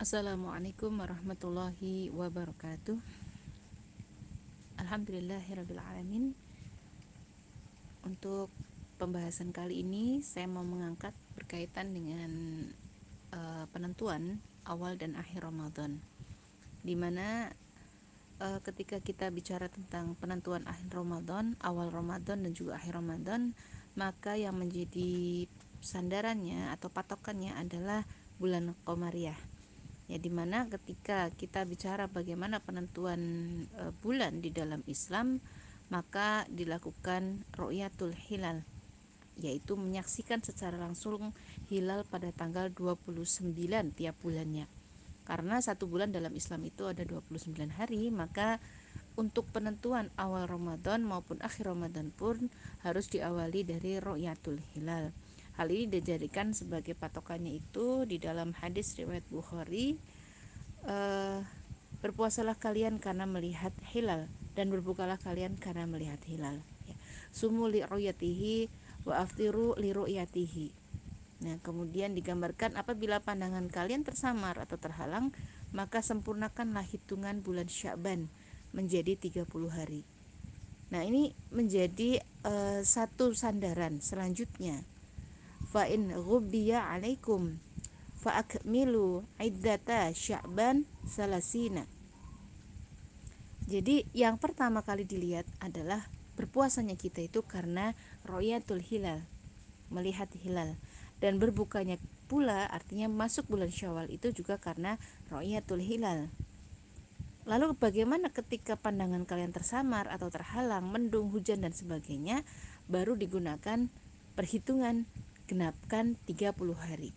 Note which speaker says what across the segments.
Speaker 1: Assalamualaikum warahmatullahi wabarakatuh. Alhamdulillahirrabbilalamin Untuk pembahasan kali ini Saya mau mengangkat berkaitan dengan uh, Penentuan awal dan akhir Ramadan. Di mana uh, ketika kita bicara tentang penentuan akhir Ramadan Awal Ramadan dan juga akhir Ramadan Maka yang menjadi sandarannya atau patokannya adalah bulan Qamariyah ya di mana ketika kita bicara bagaimana penentuan e, bulan di dalam Islam maka dilakukan ru'yatul hilal yaitu menyaksikan secara langsung hilal pada tanggal 29 tiap bulannya. Karena satu bulan dalam Islam itu ada 29 hari maka untuk penentuan awal Ramadan maupun akhir Ramadan pun harus diawali dari ru'yatul hilal Hal dijadikan sebagai patokannya itu di dalam hadis riwayat Bukhari uh, berpuasalah kalian karena melihat hilal dan berbukalah kalian karena melihat hilal. Ya. Sumu li ru'yatihi wa aftiru li ru'yatihi. Nah, kemudian digambarkan apabila pandangan kalian tersamar atau terhalang, maka sempurnakanlah hitungan bulan Sya'ban menjadi 30 hari. Nah, ini menjadi uh, satu sandaran selanjutnya fa in ghubbiya alaikum fa akmilu iddata sya'ban salasina. Jadi yang pertama kali dilihat adalah berpuasanya kita itu karena royatul hilal melihat hilal. Dan berbukanya pula artinya masuk bulan syawal itu juga karena royatul hilal. Lalu bagaimana ketika pandangan kalian tersamar atau terhalang, mendung, hujan dan sebagainya, baru digunakan perhitungan genapkan 30 hari.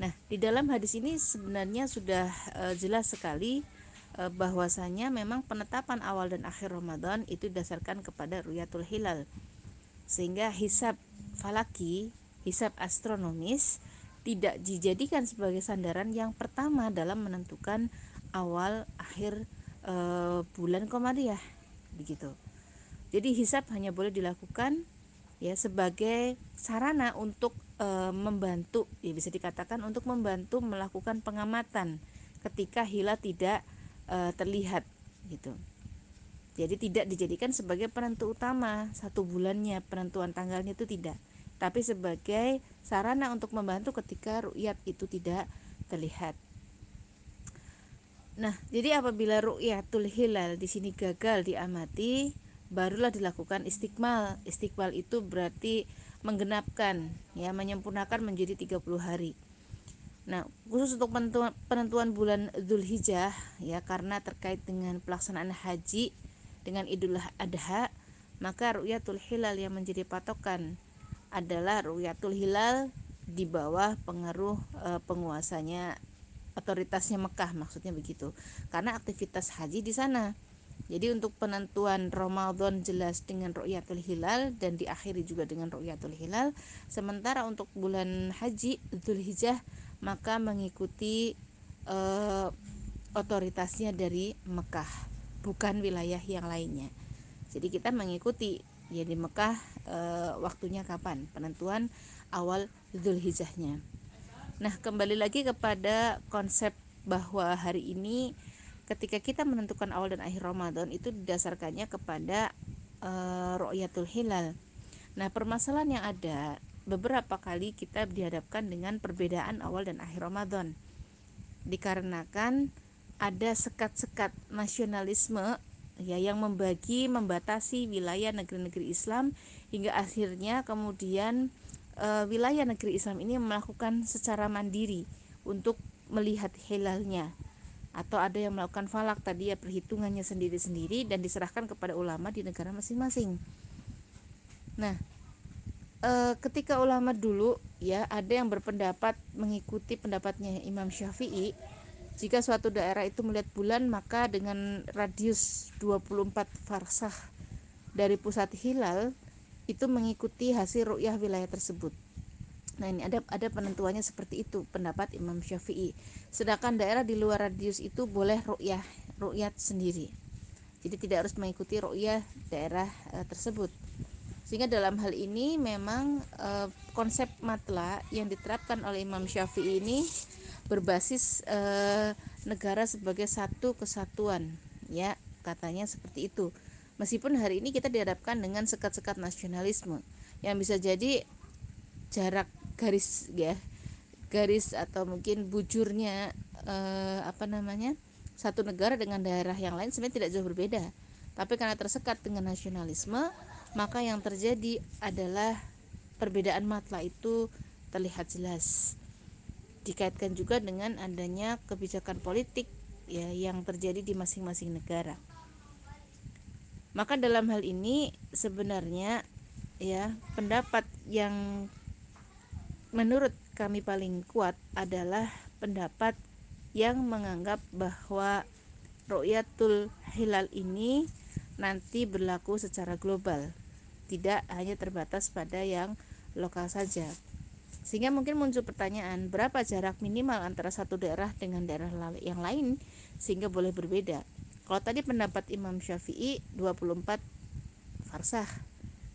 Speaker 1: Nah, di dalam hadis ini sebenarnya sudah e, jelas sekali e, bahwasanya memang penetapan awal dan akhir Ramadan itu dasarkan kepada ruyatul hilal. Sehingga hisab falaki, hisab astronomis tidak dijadikan sebagai sandaran yang pertama dalam menentukan awal akhir e, bulan Komariah begitu. Jadi hisab hanya boleh dilakukan ya sebagai sarana untuk e, membantu ya bisa dikatakan untuk membantu melakukan pengamatan ketika hilal tidak e, terlihat gitu. Jadi tidak dijadikan sebagai penentu utama satu bulannya penentuan tanggalnya itu tidak, tapi sebagai sarana untuk membantu ketika ru'yat itu tidak terlihat. Nah, jadi apabila ru'yatul hilal di sini gagal diamati, barulah dilakukan istiqmal. Istiqmal itu berarti menggenapkan ya, menyempurnakan menjadi 30 hari. Nah, khusus untuk penentuan, penentuan bulan Zulhijjah ya karena terkait dengan pelaksanaan haji dengan Idul Adha, maka ru'yatul hilal yang menjadi patokan adalah ru'yatul hilal di bawah pengaruh e, penguasanya otoritasnya Mekah maksudnya begitu. Karena aktivitas haji di sana jadi untuk penentuan Ramadan jelas dengan ru'yatul hilal dan diakhiri juga dengan ru'yatul hilal. Sementara untuk bulan haji Dzulhijjah maka mengikuti uh, otoritasnya dari Mekah, bukan wilayah yang lainnya. Jadi kita mengikuti ya di Mekah uh, waktunya kapan penentuan awal Dzulhijjahnya. Nah, kembali lagi kepada konsep bahwa hari ini ketika kita menentukan awal dan akhir Ramadan itu didasarkannya kepada uh, ru'yatul hilal. Nah, permasalahan yang ada beberapa kali kita dihadapkan dengan perbedaan awal dan akhir Ramadan. Dikarenakan ada sekat-sekat nasionalisme ya yang membagi membatasi wilayah negeri-negeri Islam hingga akhirnya kemudian e, wilayah negeri Islam ini melakukan secara mandiri untuk melihat hilalnya atau ada yang melakukan falak tadi ya perhitungannya sendiri-sendiri dan diserahkan kepada ulama di negara masing-masing. Nah, e, ketika ulama dulu ya ada yang berpendapat mengikuti pendapatnya Imam Syafi'i jika suatu daerah itu melihat bulan maka dengan radius 24 farsah dari pusat hilal itu mengikuti hasil ru'yah wilayah tersebut. Nah, ini ada ada penentuannya seperti itu pendapat Imam Syafi'i. Sedangkan daerah di luar radius itu boleh ru'yah, ru'yat sendiri. Jadi tidak harus mengikuti ru'yah daerah e, tersebut. Sehingga dalam hal ini memang e, konsep matla yang diterapkan oleh Imam Syafi'i ini berbasis uh, negara sebagai satu kesatuan ya katanya seperti itu meskipun hari ini kita dihadapkan dengan sekat-sekat nasionalisme yang bisa jadi jarak garis ya garis atau mungkin bujurnya uh, apa namanya satu negara dengan daerah yang lain sebenarnya tidak jauh berbeda tapi karena tersekat dengan nasionalisme maka yang terjadi adalah perbedaan matla itu terlihat jelas dikaitkan juga dengan adanya kebijakan politik ya yang terjadi di masing-masing negara. Maka dalam hal ini sebenarnya ya pendapat yang menurut kami paling kuat adalah pendapat yang menganggap bahwa ru'yatul hilal ini nanti berlaku secara global, tidak hanya terbatas pada yang lokal saja. Sehingga mungkin muncul pertanyaan, berapa jarak minimal antara satu daerah dengan daerah yang lain sehingga boleh berbeda. Kalau tadi pendapat Imam Syafi'i 24 farsah,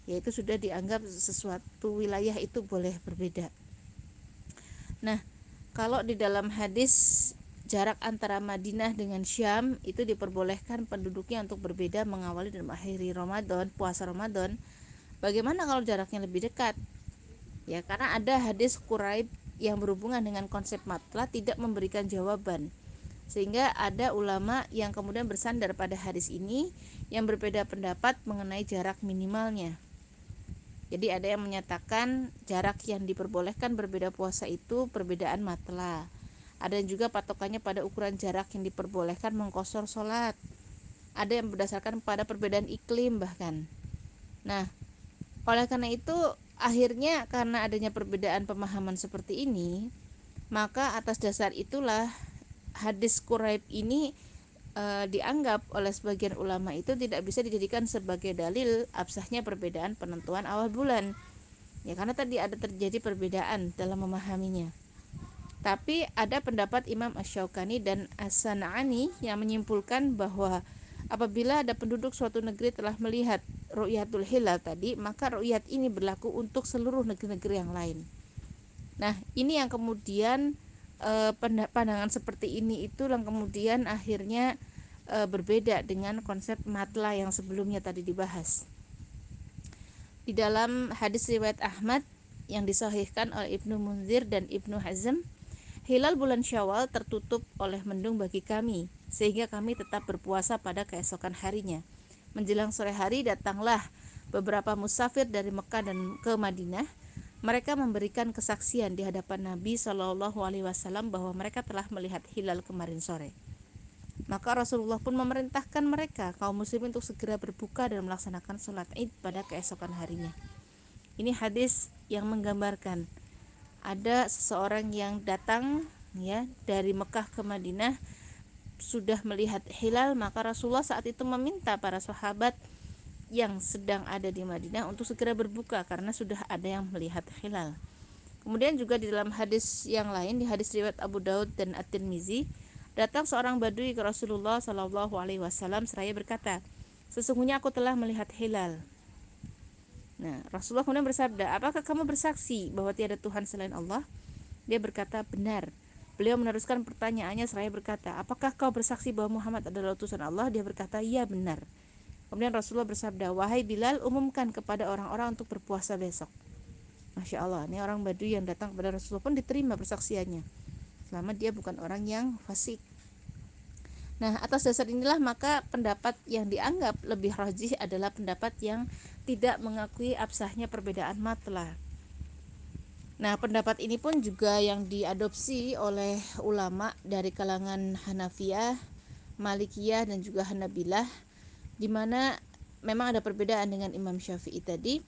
Speaker 1: yaitu sudah dianggap sesuatu wilayah itu boleh berbeda. Nah, kalau di dalam hadis jarak antara Madinah dengan Syam itu diperbolehkan penduduknya untuk berbeda mengawali dan mengakhiri Ramadan, puasa Ramadan. Bagaimana kalau jaraknya lebih dekat? ya karena ada hadis Quraib yang berhubungan dengan konsep matla tidak memberikan jawaban sehingga ada ulama yang kemudian bersandar pada hadis ini yang berbeda pendapat mengenai jarak minimalnya jadi ada yang menyatakan jarak yang diperbolehkan berbeda puasa itu perbedaan matla. Ada juga patokannya pada ukuran jarak yang diperbolehkan mengkosor sholat. Ada yang berdasarkan pada perbedaan iklim bahkan. Nah oleh karena itu Akhirnya karena adanya perbedaan pemahaman seperti ini, maka atas dasar itulah hadis Quraib ini e, dianggap oleh sebagian ulama itu tidak bisa dijadikan sebagai dalil absahnya perbedaan penentuan awal bulan. Ya karena tadi ada terjadi perbedaan dalam memahaminya. Tapi ada pendapat Imam Ash-Shawqani dan As-San'ani yang menyimpulkan bahwa apabila ada penduduk suatu negeri telah melihat ru'yatul hilal tadi, maka ru'yat ini berlaku untuk seluruh negeri-negeri yang lain. Nah, ini yang kemudian eh, pandangan seperti ini itu yang kemudian akhirnya eh, berbeda dengan konsep matla yang sebelumnya tadi dibahas. Di dalam hadis riwayat Ahmad yang disahihkan oleh Ibnu Munzir dan Ibnu Hazm, hilal bulan Syawal tertutup oleh mendung bagi kami sehingga kami tetap berpuasa pada keesokan harinya. Menjelang sore hari datanglah beberapa musafir dari Mekah dan ke Madinah. Mereka memberikan kesaksian di hadapan Nabi Shallallahu Alaihi Wasallam bahwa mereka telah melihat hilal kemarin sore. Maka Rasulullah pun memerintahkan mereka kaum muslimin untuk segera berbuka dan melaksanakan sholat id pada keesokan harinya. Ini hadis yang menggambarkan ada seseorang yang datang ya dari Mekah ke Madinah sudah melihat hilal maka Rasulullah saat itu meminta para sahabat yang sedang ada di Madinah untuk segera berbuka karena sudah ada yang melihat hilal. Kemudian juga di dalam hadis yang lain di hadis riwayat Abu Daud dan At-Tirmizi datang seorang badui ke Rasulullah Shallallahu alaihi wasallam seraya berkata, "Sesungguhnya aku telah melihat hilal." Nah, Rasulullah kemudian bersabda, "Apakah kamu bersaksi bahwa tiada Tuhan selain Allah?" Dia berkata, "Benar." Beliau meneruskan pertanyaannya seraya berkata, "Apakah kau bersaksi bahwa Muhammad adalah utusan Allah?" Dia berkata, "Iya, benar." Kemudian Rasulullah bersabda, "Wahai Bilal, umumkan kepada orang-orang untuk berpuasa besok." Masya Allah, ini orang Baduy yang datang kepada Rasulullah pun diterima persaksiannya. Selama dia bukan orang yang fasik. Nah, atas dasar inilah maka pendapat yang dianggap lebih rajih adalah pendapat yang tidak mengakui absahnya perbedaan matlah Nah, pendapat ini pun juga yang diadopsi oleh ulama dari kalangan Hanafiyah, Malikiyah dan juga Hanabilah di mana memang ada perbedaan dengan Imam Syafi'i tadi.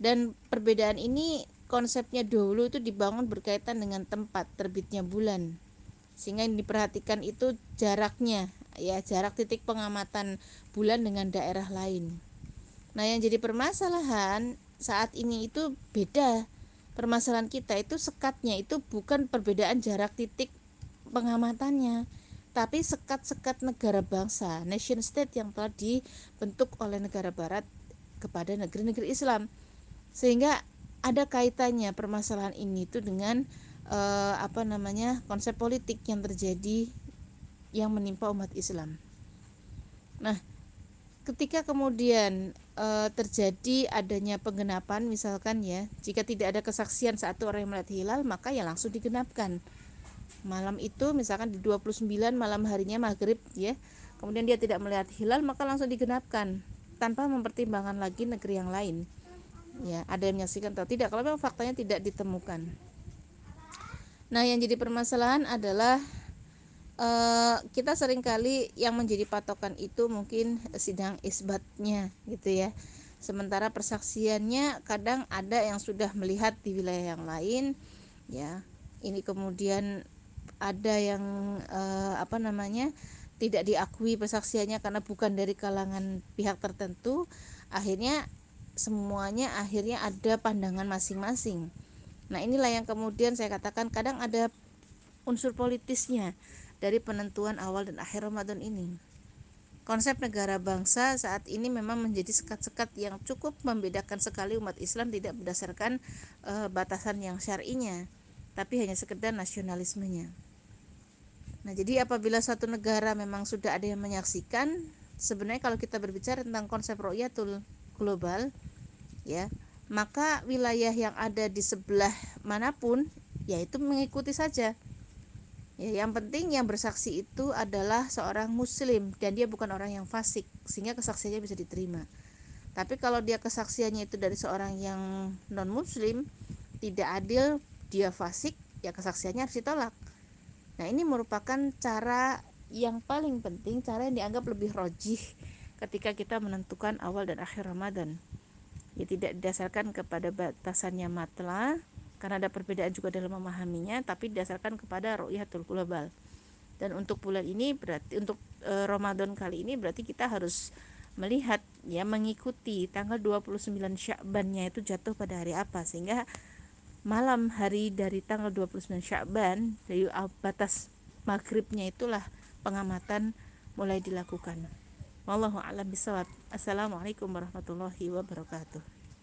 Speaker 1: Dan perbedaan ini konsepnya dahulu itu dibangun berkaitan dengan tempat terbitnya bulan. Sehingga yang diperhatikan itu jaraknya, ya jarak titik pengamatan bulan dengan daerah lain. Nah, yang jadi permasalahan saat ini itu beda permasalahan kita itu sekatnya itu bukan perbedaan jarak titik pengamatannya tapi sekat-sekat negara bangsa nation state yang telah dibentuk oleh negara barat kepada negeri-negeri Islam sehingga ada kaitannya permasalahan ini itu dengan uh, apa namanya konsep politik yang terjadi yang menimpa umat Islam. Nah, ketika kemudian uh, terjadi adanya penggenapan misalkan ya, jika tidak ada kesaksian satu orang yang melihat hilal, maka ya langsung digenapkan. Malam itu misalkan di 29 malam harinya maghrib ya, kemudian dia tidak melihat hilal maka langsung digenapkan tanpa mempertimbangkan lagi negeri yang lain. Ya, ada yang menyaksikan atau tidak kalau memang faktanya tidak ditemukan. Nah, yang jadi permasalahan adalah uh, kita sering kali yang menjadi patokan itu mungkin sidang isbatnya gitu ya. Sementara persaksiannya kadang ada yang sudah melihat di wilayah yang lain ya. Ini kemudian ada yang uh, apa namanya? tidak diakui persaksiannya karena bukan dari kalangan pihak tertentu, akhirnya semuanya akhirnya ada pandangan masing-masing Nah, inilah yang kemudian saya katakan kadang ada unsur politisnya dari penentuan awal dan akhir Ramadan ini. Konsep negara bangsa saat ini memang menjadi sekat-sekat yang cukup membedakan sekali umat Islam tidak berdasarkan e, batasan yang syar'inya, tapi hanya sekedar nasionalismenya. Nah, jadi apabila satu negara memang sudah ada yang menyaksikan, sebenarnya kalau kita berbicara tentang konsep royatul global, ya, maka wilayah yang ada di sebelah mana pun yaitu mengikuti saja. Ya yang penting yang bersaksi itu adalah seorang muslim dan dia bukan orang yang fasik sehingga kesaksiannya bisa diterima. Tapi kalau dia kesaksiannya itu dari seorang yang non muslim tidak adil dia fasik ya kesaksiannya harus ditolak nah ini merupakan cara yang paling penting cara yang dianggap lebih rojih ketika kita menentukan awal dan akhir Ramadan. Ya tidak didasarkan kepada batasannya matla karena ada perbedaan juga dalam memahaminya tapi didasarkan kepada ru'yatul global dan untuk bulan ini berarti untuk e, Ramadan kali ini berarti kita harus melihat ya mengikuti tanggal 29 Sya'bannya itu jatuh pada hari apa. Sehingga malam hari dari tanggal 29 Sya'ban dari batas maghribnya itulah pengamatan mulai dilakukan. Wallahu a'lam bishawab. Assalamualaikum warahmatullahi wabarakatuh.